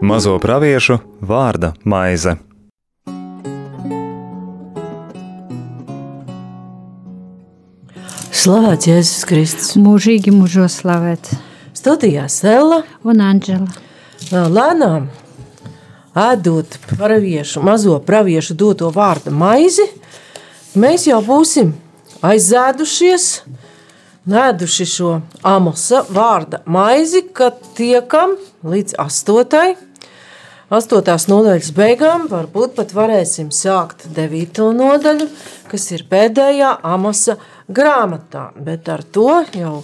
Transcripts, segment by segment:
Mazo praviešu vārda maize. Slavēts Jēzus Kristus. Mūžīgi mūžos slavēts. Studijā Sela Un Anģela. lēnām ēdot praviešu, mazo praviešu doto vārdu maizi, mēs jau būsim aizēdušies, nēduši šo amosa vārda maizi, kad tiekam līdz astotai. Astotās nodaļas beigām varbūt pat varēsim sākt devīto nodaļu, kas ir pēdējā amosa grāmatā, bet ar to jau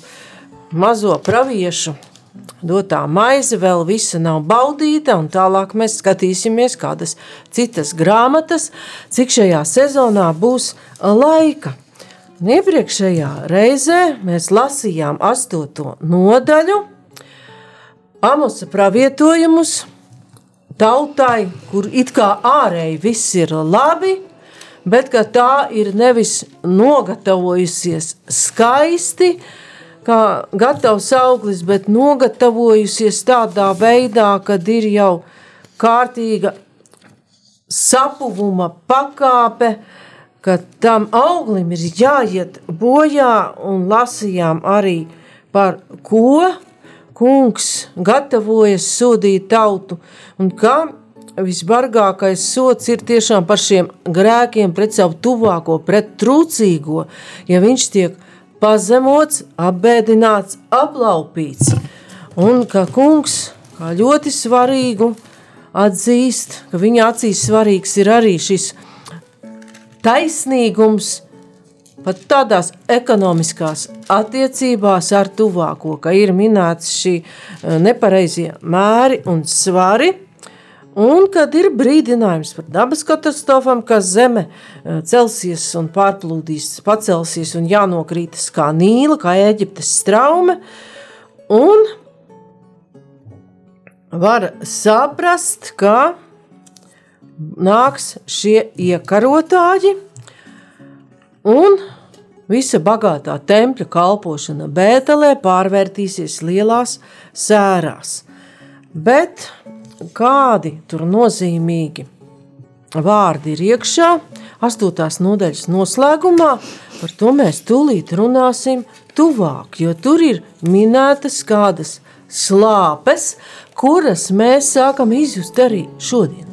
mazo praviešu dotā maize vēl visa nav baudīta, un tālāk mēs skatīsimies kādas citas grāmatas, cik šajā sezonā būs laika. Un iepriekšējā reizē mēs lasījām astoto nodaļu, Amosa pravietojumus tautai, kur it kā ārēji viss ir labi, bet ka tā ir nevis nogatavojusies skaisti, kā gatavs auglis, bet nogatavojusies tādā veidā, kad ir jau kārtīga sapuvuma pakāpe, ka tam auglim ir jāiet bojā un lasījām arī par ko kungs gatavojas sodīt tautu un kā visbargākais sots ir tiešām par šiem grēkiem pret savu tuvāko, pret trūcīgo, ja viņš tiek pazemots, apbēdināts, aplaupīts. Un ka kungs kā ļoti svarīgu atzīst, ka viņa acīs svarīgs ir arī šis taisnīgums, pat tādās ekonomiskās attiecībās ar tuvāko, ka ir minēts šī eh, nepareizie mēri un svari, un kad ir brīdinājums par dabas katastrofām, ka zeme eh, celsies un pārplūdīs, pacelsies un jānokrītas kā Nīla, kā Eģiptes straume, un var saprast, ka nāks šie iekarotāji, un visa bagātā tempļa kalpošana Bētelē pārvērtīsies lielās sērās. Bet kādi tur nozīmīgi vārdi ir iekšā, astotās nodaļas noslēgumā, par to mēs tūlīt runāsim tuvāk, jo tur ir minētas kādas slāpes, kuras mēs sākam izjust arī šodien.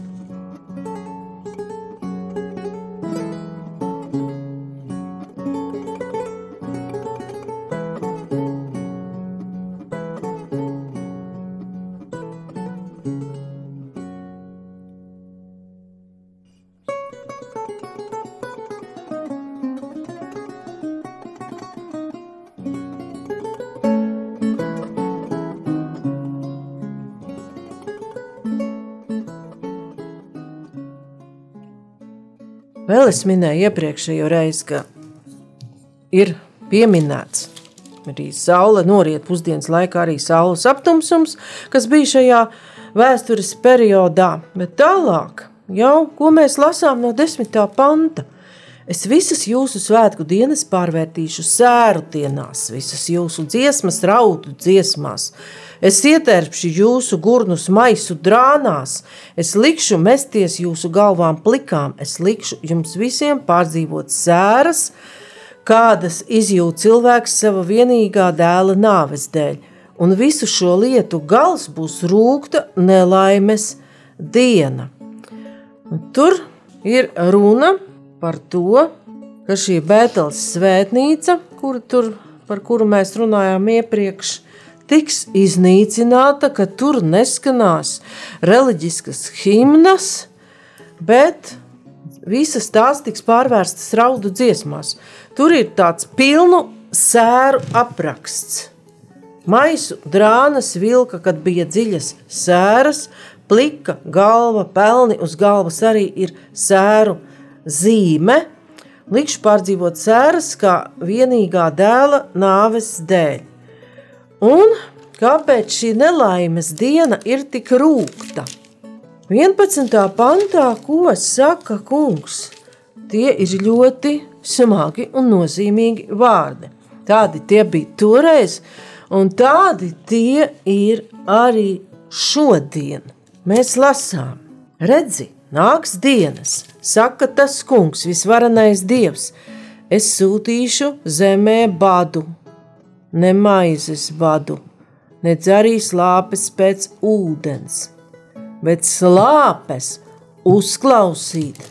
Vēl es minēju iepriekšējo reizi, ka ir pieminēts arī saule noriet pusdienas laikā, arī saules aptumsums, kas bija šajā vēstures periodā. Bet tālāk, jau ko mēs lasām no desmitā panta, es visas jūsu svētku dienas pārvērtīšu sēru dienās, visas jūsu dziesmas raudu dziesmās. Es ietērpšu jūsu gurnus maisu drānās, es likšu mesties jūsu galvām plikām, es likšu jums visiem pārdzīvot sēras, kādas izjūt cilvēks sava vienīgā dēla nāves dēļ, un visu šo lietu gals būs rūkta nelaimes diena. Tur ir runa par to, ka šī Bēteles svētnīca, kur tur, par kuru mēs runājām iepriekš, tiks iznīcināta, ka tur neskanās reliģiskas himnas, bet visas tās tiks pārvērstas raudu dziesmās. Tur ir tāds pilnu sēru apraksts. Maisu drānas vilka, kad bija dziļas sēras, plika galva, pelni uz galvas arī ir sēru zīme. Likšu pārdzīvot sēras kā vienīgā dēla nāves dēļ. Un kāpēc šī nelaimes diena ir tik rūkta? 11. pantā, ko saka kungs? Tie ir ļoti smagi un nozīmīgi vārdi. Tādi tie bija toreiz, un tādi tie ir arī šodien. Mēs lasām, redzi, nāks dienas, saka tas kungs, visvarenais dievs. Es sūtīšu zemē badu, ne maizes badu, nedz arī slāpes pēc ūdens, bet slāpes uzklausīt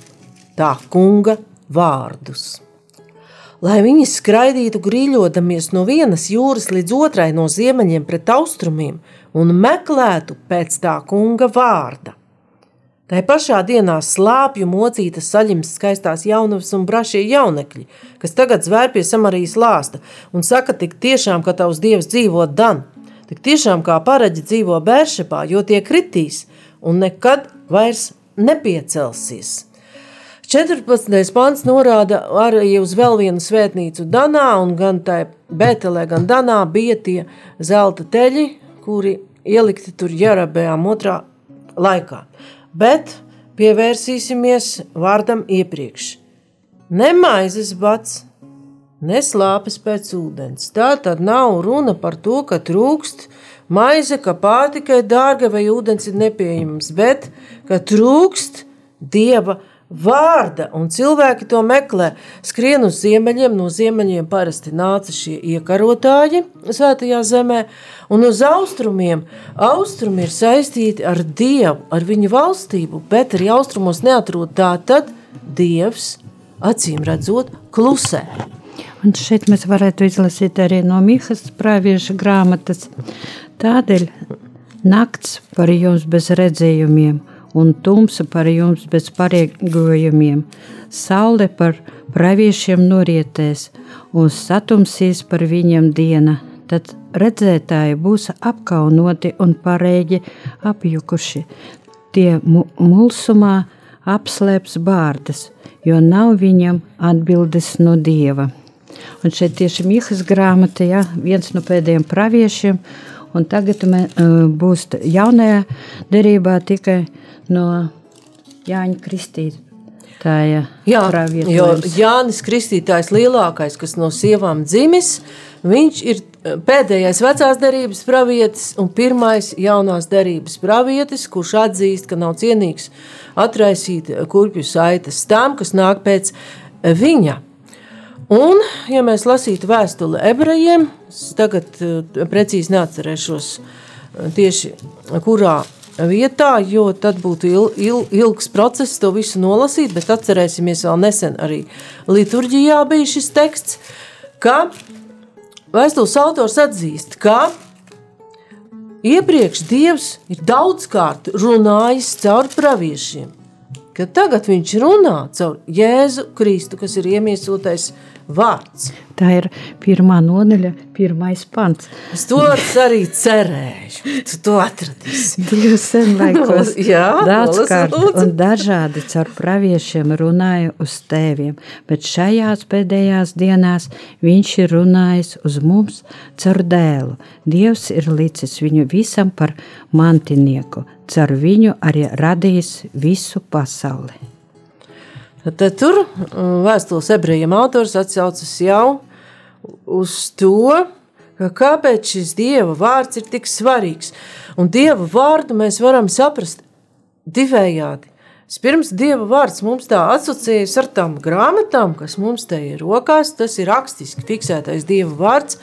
tā kunga vārdus. Lai viņi skraidītu grīļodamies no vienas jūras līdz otrai no ziemeļiem pret austrumiem un meklētu pēc tā kunga vārda. Tai pašā dienā slāpju mocītas saļims skaistās jaunavas un brašie jaunekļi, kas tagad zvēr pie Samarijas lāsta un saka tik tiešām, ka tavs dievs dzīvo Dan, tik tiešām kā paraģi dzīvo Bēršepā, jo tie kritīs un nekad vairs nepiecelsies. 14. pants norāda arī uz vēl vienu svētnīcu Danā, un gan tai Betelē, gan Danā bija tie zelta teļi, kuri ielikti tur Jarabējām otrā laikā bet pievērsīsimies vārdam iepriekš. Ne maizes bats, ne slāpes pēc ūdens. Tā tad nav runa par to, ka trūkst maize, ka pārtika ir dārga vai ūdens ir nepieejams, bet ka trūkst dieva vārda, un cilvēki to meklē. Skrien uz ziemeļiem, no ziemeļiem parasti nāca šie iekarotāji svētajā zemē, un uz austrumiem. Austrumi ir saistīti ar Dievu, ar viņu valstību, bet arī austrumos neatrod tā tad Dievs, acīm redzot, klusē. Un šeit mēs varētu izlasīt arī no Mihas pravieša grāmatas. Tādēļ nakts par jums bez redzējumiem – un tumsa par jums bez pareigojumiem. Saule par praviešiem norietēs un satumsīs par viņiem diena. Tad redzētāji būs apkaunoti un pareigi apjukuši. Tie mulsumā apslēps bārdas, jo nav viņam atbildes no dieva. Un šeit tieši Mihas grāmata, ja, viens no pēdējiem praviešiem, un tagad mē, būs jaunajā derībā tikai no Jāņa Kristītāja. Jā, jo Jānis Kristītājs lielākais, kas no sievām dzimis, viņš ir eh, pēdējais vecās derības pravietis un pirmais jaunās derības pravietis, kurš atzīst, ka nav cienīgs atraisīt kurpju saites tam, kas nāk pēc viņa. Un, ja mēs lasītu vēstuli ebrejiem, tagad eh, precīzi neatcerēšos eh, tieši kurā vietā, jo tad būtu il, il, ilgs process to visu nolasīt, bet atcerēsimies vēl nesen arī liturģijā bija šis teksts, ka vēstules autors atzīst, ka iepriekš Dievs ir daudzkārt runājis caur praviešiem, tagad viņš runā caur Jēzu Kristu, kas ir iemiesotais vārds. Tā ir pirmā nodaļa, pirmais pants. Es to arī cerēju. Tu to atradīsi. Dievs senlaikos Jā, daudzkārt un dažādi caur praviešiem runāja uz tēviem, bet šajās pēdējās dienās viņš ir runājis uz mums caur dēlu. Dievs ir licis viņu visam par mantinieku, caur viņu arī radījis visu pasauli. Tad tur mm, vēstules ebrejiem autors atsaucas jau uz to, kāpēc šis Dieva vārds ir tik svarīgs. Un Dieva vārdu mēs varam saprast divējādi. Pirms Dieva vārds mums tā asociējas ar tām grāmatām, kas mums te ir rokās, tas ir rakstiski fiksētais Dieva vārds,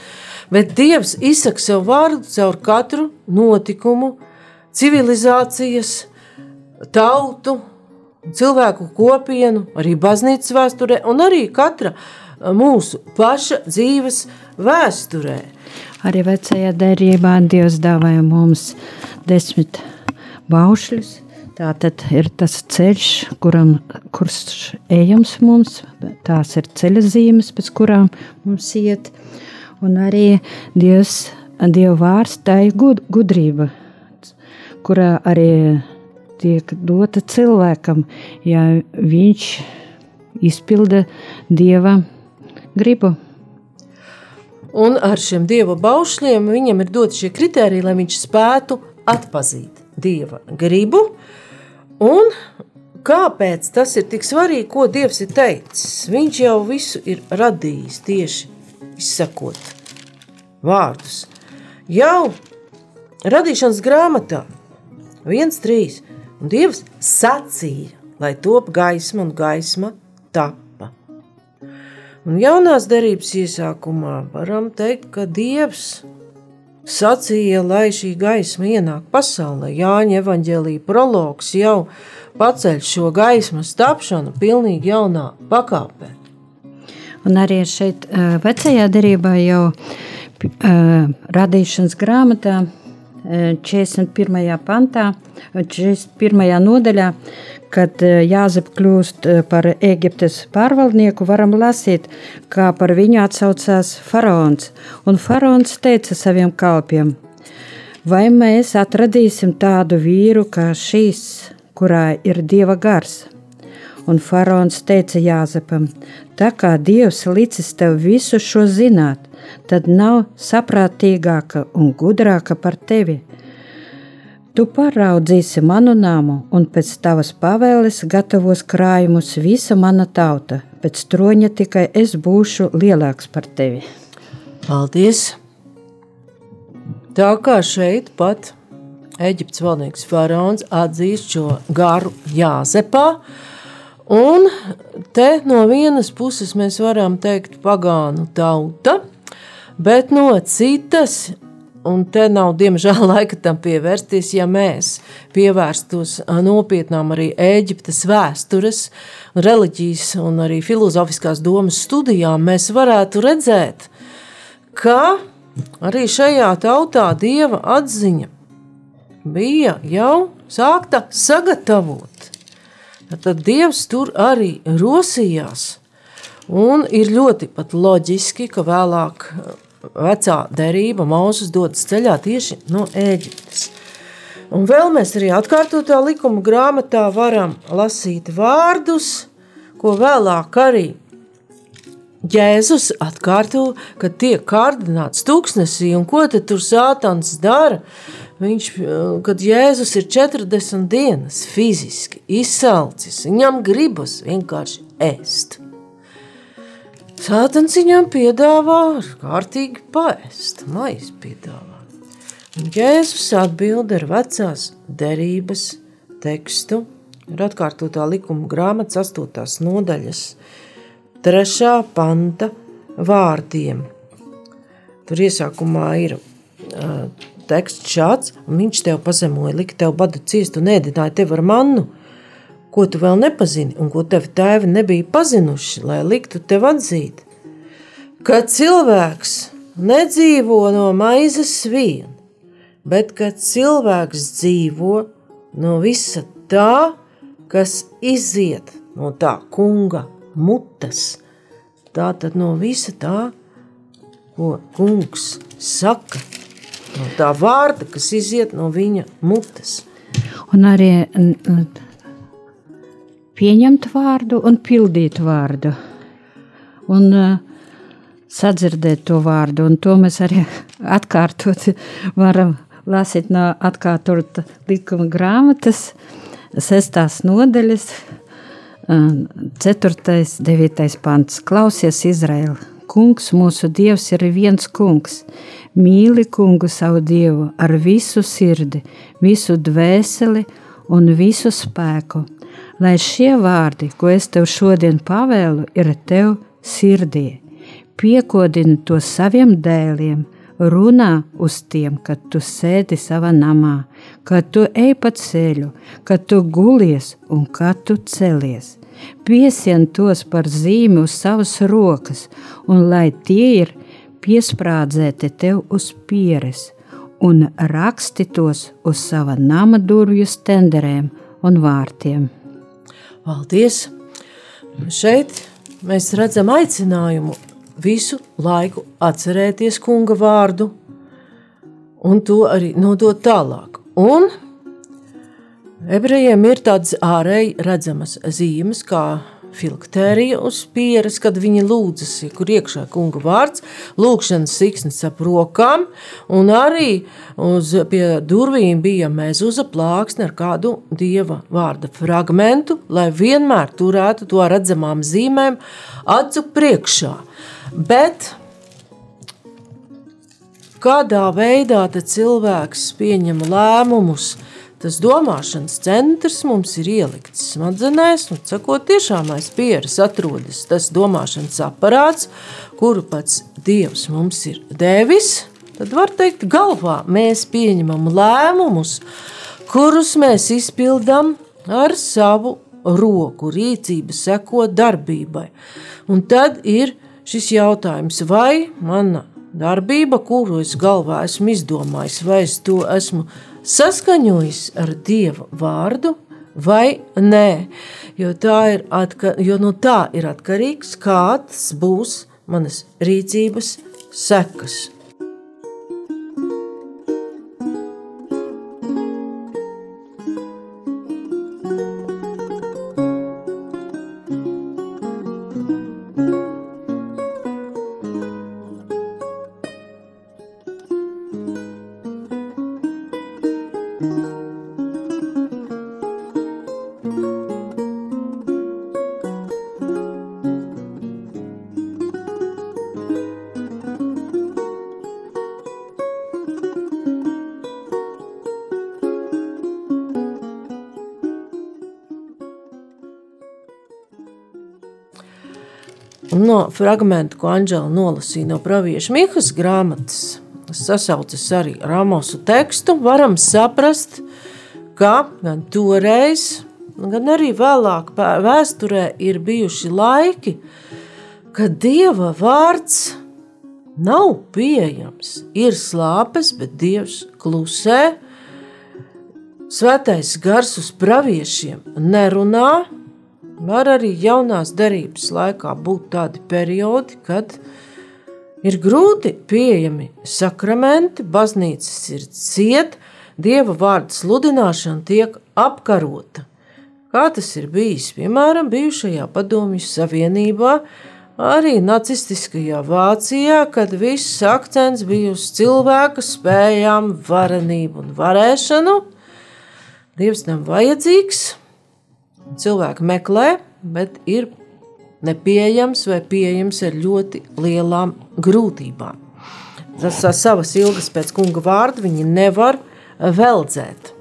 bet Dievs izsaka savu vārdu caur katru notikumu, civilizācijas, tautu, cilvēku kopienu, arī baznīcas vēsturē un arī katra mūsu paša dzīves vēsturē. Arī vecajā derībā Dievs dāvāja mums desmit baušļus. Tā tad ir tas ceļš, kuram, kurš ejams mums, tās ir ceļa zīmes, pēc kurām mums iet. Un arī Dievs, Dieva vārds, tā ir gud, gudrība, kurā arī tiek dota cilvēkam, ja viņš izpilda dieva gribu. Un ar šiem dieva baušļiem viņam ir doti šie kriteriji, lai viņš spētu atpazīt dieva gribu. Un kāpēc tas ir tik svarīgi, ko dievs ir teicis? Viņš jau visu ir radījis tieši izsakot vārdus. Jau radīšanas grāmatā 1.3. un Dievs sacīja, lai top gaisma un gaisma tapa. Un jaunās derības iesākumā varam teikt, ka Dievs sacīja, lai šī gaisma ienāk pasaulē. Jāņa evaņģēlīja prologs jau paceļ šo gaismas tapšanu pilnīgi jaunā pakāpē. Un arī šeit vecajā derībā jau radīšanas grāmatā 41. pantā, 41. nodaļā, kad Jāzep kļūst par Eģiptes pārvaldnieku, varam lasīt, kā par viņu atsaucās faraons. Un faraons teica saviem kalpiem, vai mēs atradīsim tādu vīru kā šīs, kurā ir dieva gars? Un faraons teica Jāzepam, tā kā Dievs licis tev visu šo zināt, tad nav saprātīgāka un gudrāka par tevi. Tu pāraudzīsi manu namu, un pēc tavas pavēles gatavos krājumus visa mana tauta. Pēc troņa tikai es būšu lielāks par tevi. Paldies! Tā kā šeit pat Eģiptes valdnieks Faraons atzīst šo garu Jāzepā, Un te no vienas puses mēs varam teikt pagānu tauta, bet no citas, un te nav diemžēl laika tam pievērsties, ja mēs pievērstos nopietnām arī Ēģiptes vēstures, reliģijas un arī filozofiskās domas studijām, mēs varētu redzēt, ka arī šajā tautā dieva atziņa bija jau sākta sagatavot. Tad Dievs tur arī rosījās. Un ir ļoti loģiski, ka vēlāk vecā derība Mozus dodas ceļā tieši no Ēģiptes. Un vēl mēs arī atkārtotā likuma grāmatā varam lasīt vārdus, ko vēlāk arī Jēzus atkārto, kad tiek kārdināts tūkstnesī, un ko tad tur sātans dara? Viņš, kad Jēzus ir 40 dienas fiziski izsalcis, viņam gribas vienkārši ēst. Sātans viņam piedāvā kārtīgi paēst, maizi piedāvā. Un Jēzus atbild ar vecās derības tekstu, ir atkārtotā likuma grāmatas 8. nodaļas, 3. panta vārdiem. Tur iesākumā ir uh, teksts šāds, un viņš tev pazemoja, lika tev badu ciest un ēdināja tev ar mannu, ko tu vēl nepazini un ko tevi tēvi nebija pazinuši, lai liktu tev atzīt. Ka cilvēks nedzīvo no maizes vien, bet ka cilvēks dzīvo no visa tā, kas iziet no tā kunga mutes. Tā tad no visa tā, ko kungs saka no tā vārda, kas iziet no viņa mutes. Un arī pieņemt vārdu un pildīt vārdu. Un uh, sadzirdēt to vārdu, un to mēs arī atkārtot varam lasīt no atkārtota likuma grāmatas, sestās nodaļas, ceturtais, devītais pants. Klausies, Izraēla! Kungs, mūsu Dievs, ir viens kungs. Mīli kungu savu dievu ar visu sirdi, visu dvēseli un visu spēku, lai šie vārdi, ko es tev šodien pavēlu, ir tev sirdī. Piekodini to saviem dēliem, runā uz tiem, kad tu sēdi savā namā, kad tu ej pa ceļu, kad tu gulies un kad tu celies. Piesien tos par zīmi uz savas rokas, un lai tie ir piesprādzēti tev uz pieres un raksti tos uz sava nama durvju stenderēm un vārtiem. Paldies! Šeit mēs redzam aicinājumu visu laiku atcerēties kunga vārdu un to arī nodot tālāk. Un ebrejiem ir tādas ārēji redzamas zīmes, kā filktērija uz pieres, kad viņi lūdzas, kur iekšā kunga vārds, lūkšanas siksnis ap rokām, un arī uz pie durvīm bija mezuza plāksne ar kādu dieva vārda fragmentu, lai vienmēr turētu to redzamām zīmēm acu priekšā. Bet kādā veidā cilvēks pieņem lēmumus. Tas domāšanas centrs mums ir ielikts smadzenēs, un sakot, tiešām aiz pieres atrodas tas domāšanas aparāts, kuru pats Dievs mums ir devis. Tad var teikt, galvā mēs pieņemam lēmumus, kurus mēs izpildām ar savu roku, rīcība seko darbībai. Un tad ir šis jautājums, vai mana darbība, kuru es galvā esmu izdomājis, vai es to esmu saskaņojis ar Dieva vārdu vai nē. Jo, ir atka, jo no tā ir atkarīgs, kāds būs manas rīcības sekas. No fragmenta, ko Anģela nolasīja no pravieša Mihas grāmatas, sasaucas arī ar Amosu tekstu, varam saprast, ka gan toreiz, gan arī vēlāk vēsturē ir bijuši laiki, kad Dieva vārds nav pieejams. Ir slāpes, bet Dievs klusē. Svētais gars uz praviešiem nerunā, Var arī jaunās derības laikā būt tādi periodi, kad ir grūti pieejami sakramenti, baznīcas ir cieta, dieva vārdu sludināšana tiek apkarota. Kā tas ir bijis, piemēram, bijušajā Padomju Savienībā, arī nacistiskajā Vācijā, kad viss akcents bija uz cilvēka spējām, varenību un varēšanu. Dievs nav vajadzīgs, cilvēki meklē, bet ir nepieejams vai pieejams ar ļoti lielām grūtībām. Tas savas ilgas pēc kunga vārda viņi nevar veldzēt.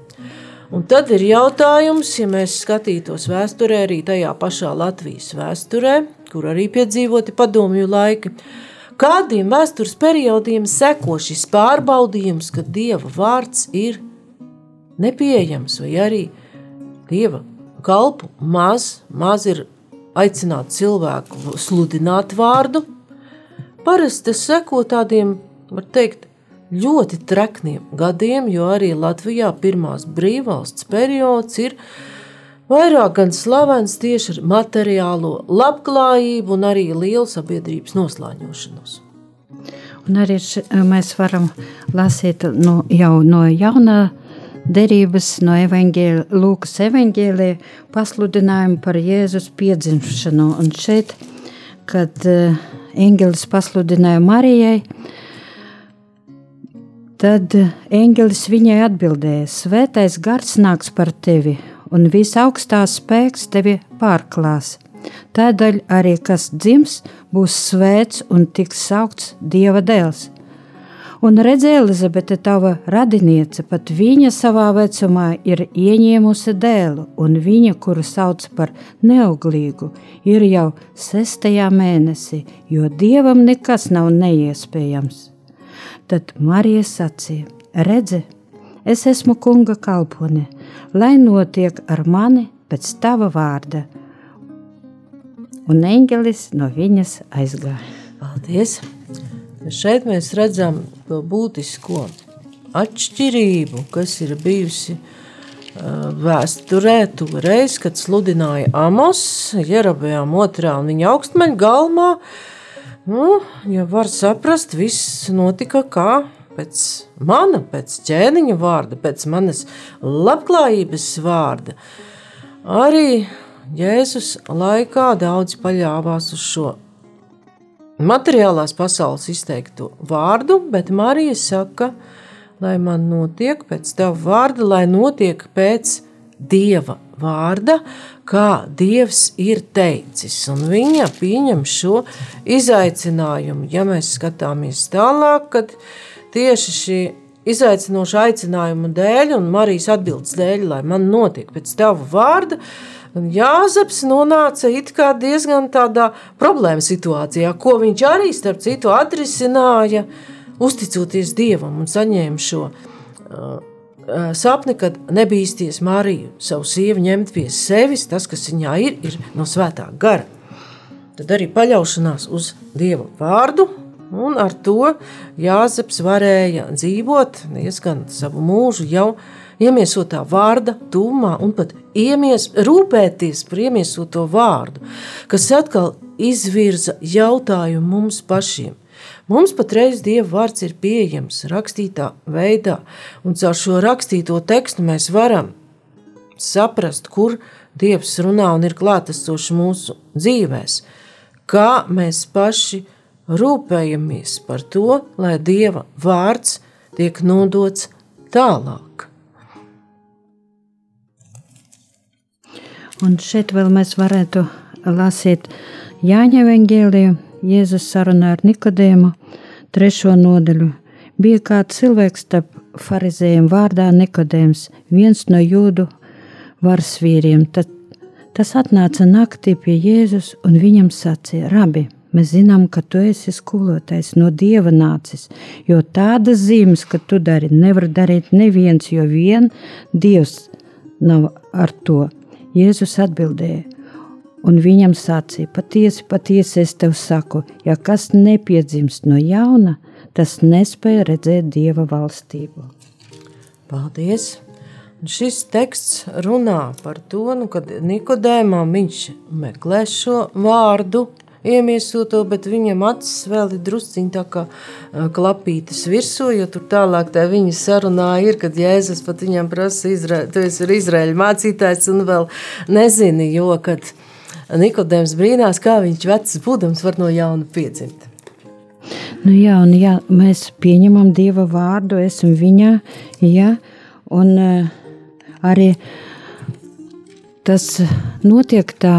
Un tad ir jautājums, ja mēs skatītos vēsturē, arī tajā pašā Latvijas vēsturē, kur arī piedzīvoti padomju laiki, kādiem vēstures periodiem seko šis pārbaudījums, ka Dieva vārds ir nepieejams vai arī Dieva kalpu maz, maz ir aicināt cilvēku sludināt vārdu. Parasti tas seko tādiem, var teikt, ļoti trekniem gadiem, jo arī Latvijā pirmās brīvvalsts periods ir vairāk gan slavens tieši ar materiālo labklājību un arī lielu sabiedrības noslāņošanos. Un arī mēs varam lasīt no, jau no jaunā derības no evaņģēl, Lūkas evaņģēlē pasludinājumu par Jēzus piedzimšanu. Un šeit, kad eņģelis pasludināja Marijai, tad eņģelis viņai atbildēja: Svētais gars nāks par tevi, un viss augstās spēks tevi pārklās. Tādēļ arī kas dzims, būs svēts un tiks saukts Dieva dēls. Un redzi, Elizabete, tava radiniece, pat viņa savā vecumā ir ieņēmusi dēlu, un viņa, kuru sauc par neauglīgu, ir jau sestajā mēnesī, jo dievam nekas nav neiespējams. Tad Marija sacīja: Redzi, es esmu kunga kalpone, lai notiek ar mani pēc tava vārda. Un eņģelis no viņas aizgāja. Paldies! Šeit mēs redzam to būtisko atšķirību, kas ir bijusi vēsturē, toreiz, kad sludināja Amos, Jerabējām otrā un viņa augstmeņa galmā. Nu, ja var saprast, viss notika kā pēc mana, pēc ķēniņa vārda, pēc manas labklājības vārda. Arī Jēzus laikā daudz paļāvās uz šo materiālās pasaules izteiktu vārdu, bet Marija saka, lai man notiek pēc tava vārda, lai notiek pēc dieva vārda, kā Dievs ir teicis. Un viņa pieņem šo izaicinājumu. Ja mēs skatāmies tālāk, tad tieši šī izaicinoša aicinājuma dēļ un Marijas atbildes dēļ, lai man notiek pēc tava vārda, Un Jāzeps nonāca diezgan tādā problēma situācijā, ko viņš arī starp citu atrisināja, uzticoties Dievam un saņēma šo uh, sapni, kad nebīsties Mariju, savu sievu ņemt pie sevis, tas, kas viņā ir, ir no svētā gara. Tad arī paļaušanās uz Dieva vārdu, un ar to Jāzeps varēja dzīvot diezgan savu mūžu jau iemiesotā vārda tūmā un pat iemies, rūpēties par iemiesoto vārdu, kas atkal izvirza jautājumu mums pašiem. Mums patreiz Dieva vārds ir pieejams rakstītā veidā, un caur šo rakstīto tekstu mēs varam saprast, kur Dievs runā un ir klātesošs mūsu dzīvēs, kā mēs paši rūpējamies par to, lai Dieva vārds tiek nodots tālāk. Un šeit vēl mēs varētu lasīt Jāņa Vengēliju Jēzus sarunā ar Nikodēmu, trešo nodaļu. Bija kāds cilvēks starp farizējiem vārdā Nikodēms, viens no jūdu varas vīriem. Tad tas atnāca naktī pie Jēzus un viņam sacīja: Rabi, mēs zinām, ka tu esi skolotājs no dieva nācis, jo tādas zīmes, ka tu dari, nevar darīt neviens, jo vien dievs nav ar to. Jēzus atbildēja: un viņam sacīja: Patiesi, patiesi es tev saku, ja kas nepiedzimst no jauna, tas nespēja redzēt dieva valstību. Paldies! Un šis teksts runā par to, nu, kad Nikodēmam viņš meklē šo vārdu, iemiesoto, bet viņam acis vēl ir drusciņi tā kā klapītas virsū, jo tur tālāk tā viņa sarunā ir, kad Jēzus pat viņam prasa, Izra tu esi Izraēļa mācītājs un vēl nezini, jo, kad Nikodēms brīnās, kā viņš vecs būdams var no jauna piedzimt. Nu jā, un jā, mēs pieņemam Dieva vārdu, esam viņā, jā, un uh, arī tas notiek tā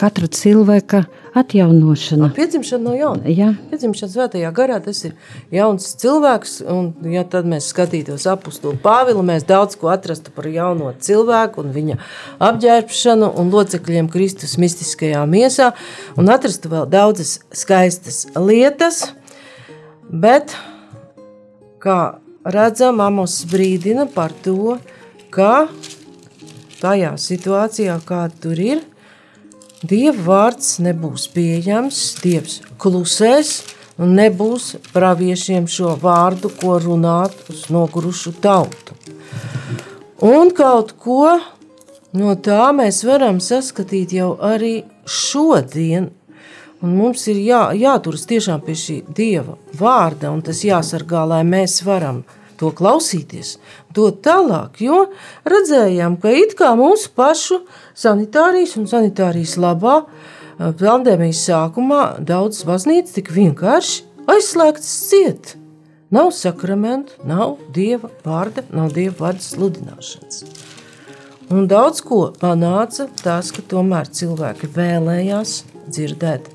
katra cilvēka atjaunošana. No, piedzimšana no jauna. Jā. Piedzimšana svētajā garā tas ir jauns cilvēks, un ja tad mēs skatītos apustulu Pāvilu, mēs daudz ko atrastu par jauno cilvēku un viņa apģērbšanu un locekļiem Kristus mistiskajā miesā, un atrastu vēl daudzas skaistas lietas, bet, kā redzam, Amos brīdina par to, ka tajā situācijā, kāda tur ir, Dieva vārds nebūs pieejams, Dievs klusēs un nebūs praviešiem šo vārdu, ko runāt uz nogurušu tautu. Un kaut ko no tā mēs varam saskatīt jau arī šodien, un mums ir jā, jāturas tiešām pie šī Dieva vārda, un tas jāsargā, lai mēs varam to klausīties, dot tālāk, jo redzējām, ka it kā mūsu pašu sanitārijas un sanitārijas labā pandēmijas sākumā daudzas baznīcas tik vienkārši aizslēgtas ciet. Nav sakramentu, nav dieva vārda, nav dieva vārda sludināšanas. Un daudz ko panāca tas, ka tomēr cilvēki vēlējās dzirdēt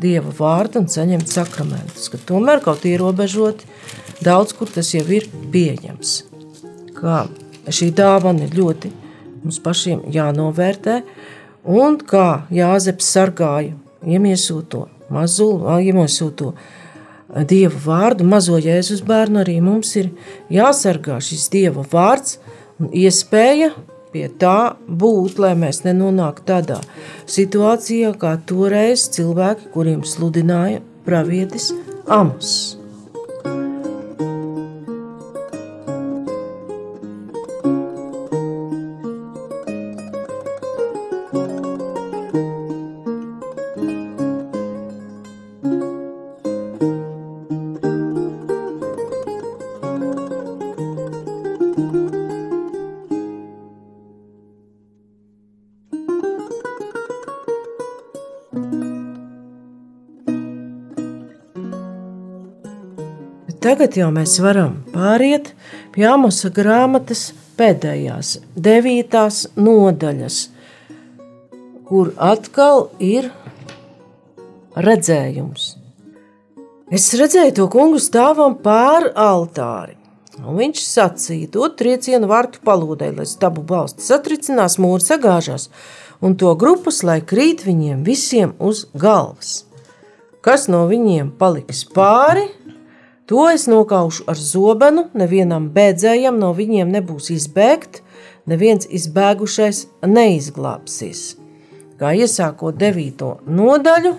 dieva vārdu un saņemt sakramentus, ka tomēr kaut ierobežoti Daudz kur tas jau ir pieejams. Kā šī dāvana ir ļoti mums pašiem jānovērtē, un kā Jāzeps sargāja iemiesoto mazulu, iemiesoto Dieva vārdu, mazo Jēzus bērnu, arī mums ir jāsargā šis Dieva vārds un iespēja pie tā būt, lai mēs nenonāktu tādā situācijā, kā toreiz cilvēki, kuriem sludināja pravietis Amos. Tagad jau mēs varam pāriet pie Amosa grāmatas pēdējās, devītās nodaļas, kur atkal ir redzējums. Es redzēju to kungu stāvam pāri altāri. Un viņš sacīja, dod triecienu vārtu palūdē, lai stabu balsti satricinās, mūri sagāžās, un to grupas, lai krīt viņiem visiem uz galvas. Kas no viņiem paliks pāri, to es nokaušu ar zobenu, nevienam bēdzējam no viņiem nebūs izbēgt, neviens izbēgušais neizglābsies. Kā iesākot devīto nodaļu,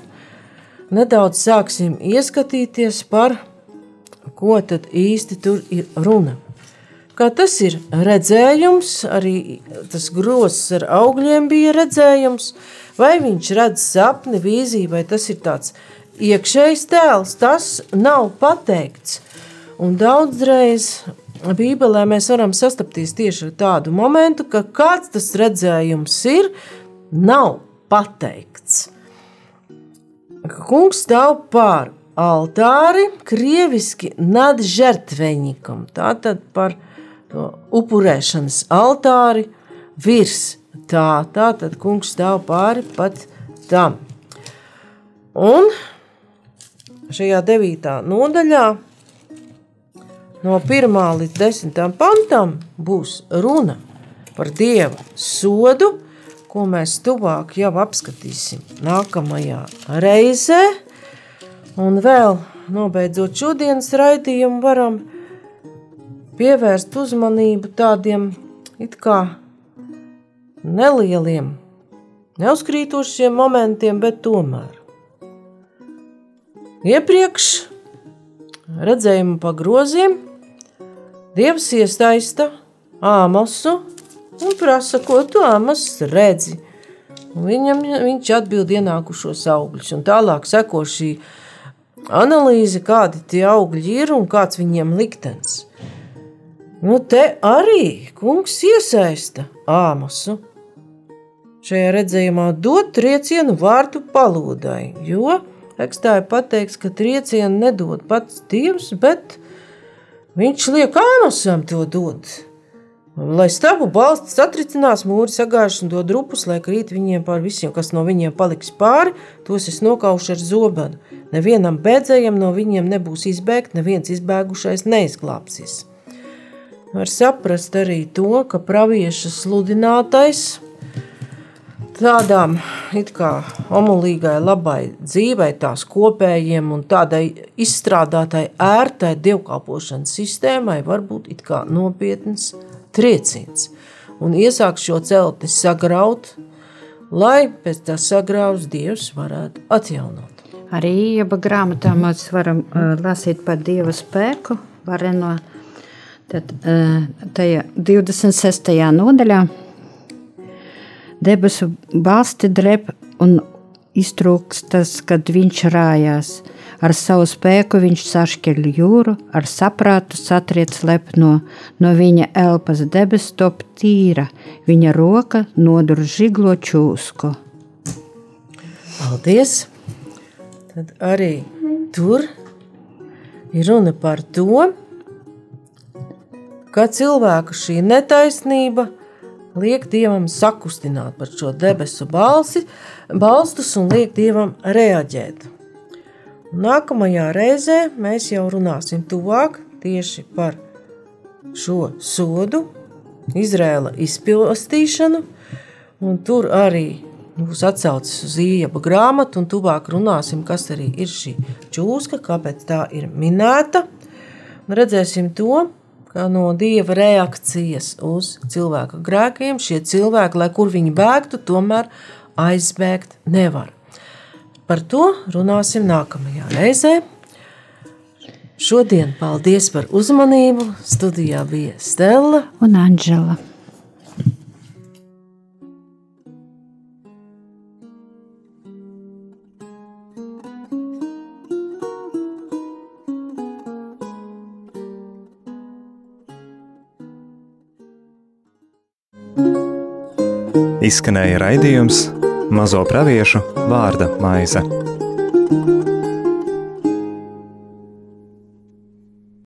nedaudz sāksim ieskatīties par ko tad īsti tur ir runa. Kā tas ir redzējums, arī tas grozs ar augļiem bija redzējums, vai viņš redz sapni, vīziju, vai tas ir tāds iekšējs tēls, tas nav pateikts. Un daudzreiz Bībelē mēs varam sastapties tieši ar tādu momentu, ka kāds tas redzējums ir, nav pateikts. Kungs stāv pār altāri, krieviski nadžertveņikam, tātad par to upurēšanas altāri virs tā, tātad kungs stāv pāri pat tam. Un šajā devītā nodaļā no 1 līdz 10 pantam būs runa par Dieva sodu, ko mēs tuvāk jau apskatīsim nākamajā reizē, Un vēl, nobeidzot šodienas raidījumu, varam pievērst uzmanību tādiem it kā nelieliem, neuzkrītošiem momentiem, bet tomēr. Iepriekš redzējumu pagroziem Dievs iesaista Āmosu un prasa, ko tu Āmos redzi. Viņam, viņš atbild ienākušos augļus, un tālāk seko šī analīze, kādi tie augļi ir un kāds viņiem liktenis. Nu, te arī kungs iesaista āmasu. Šajā redzējumā dod triecienu vārdu palūdai, jo tekstā ir pateikts, ka triecienu nedod pats dievs, bet viņš liek āmasam to dot. Lai stabu balsts satricinās, mūri sagāžas un dod rupus, lai krīt viņiem pār visiem, kas no viņiem paliks pāri, tos es nokaušu ar zobenu. Nevienam bēdzējam no viņiem nebūs izbēgt, neviens izbēgušais neizglābsies. Var saprast arī to, ka pravieša sludinātais tādām omulīgai labai dzīvei, tās kopējiem un tādai izstrādātai ērtai dievkalpošanas sistēmai var būt nopietns trieciens. Un iesāk šo celti sagraut, lai pēc tā sagraus Dievs varētu atjaunot. Arī Ieba grāmatā mēs varam uh, lasīt par Dieva spēku. Vareno, tad, uh, tajā 26. nodaļā debesu balsti drep un iztrūkstas, kad viņš rājās. Ar savu spēku viņš sašķeļ jūru, ar saprātu satriec lepno, no viņa elpas debesu top tīra, viņa roka nodur žiglo čūsku. Paldies! tad arī tur ir runa par to, ka cilvēku šī netaisnība liek dievam sakustināt par šo debesu balsi, balstus un liek dievam reaģēt. Nākamajā reizē mēs jau runāsim tuvāk tieši par šo sodu, Izrēla izpildīšanu, un tur arī būs atsaucis uz iepa grāmatu, un tuvāk runāsim, kas arī ir šī čūska, kāpēc tā ir minēta. Un redzēsim to, kā no dieva reakcijas uz cilvēka grēkiem šie cilvēki, lai kur viņi bēgtu, tomēr aizbēgt nevar. Par to runāsim nākamajā reizē. Šodien paldies par uzmanību. Studijā bija Stela un Anģela. Izskanēja raidījums Mazo praviešu vārda maize.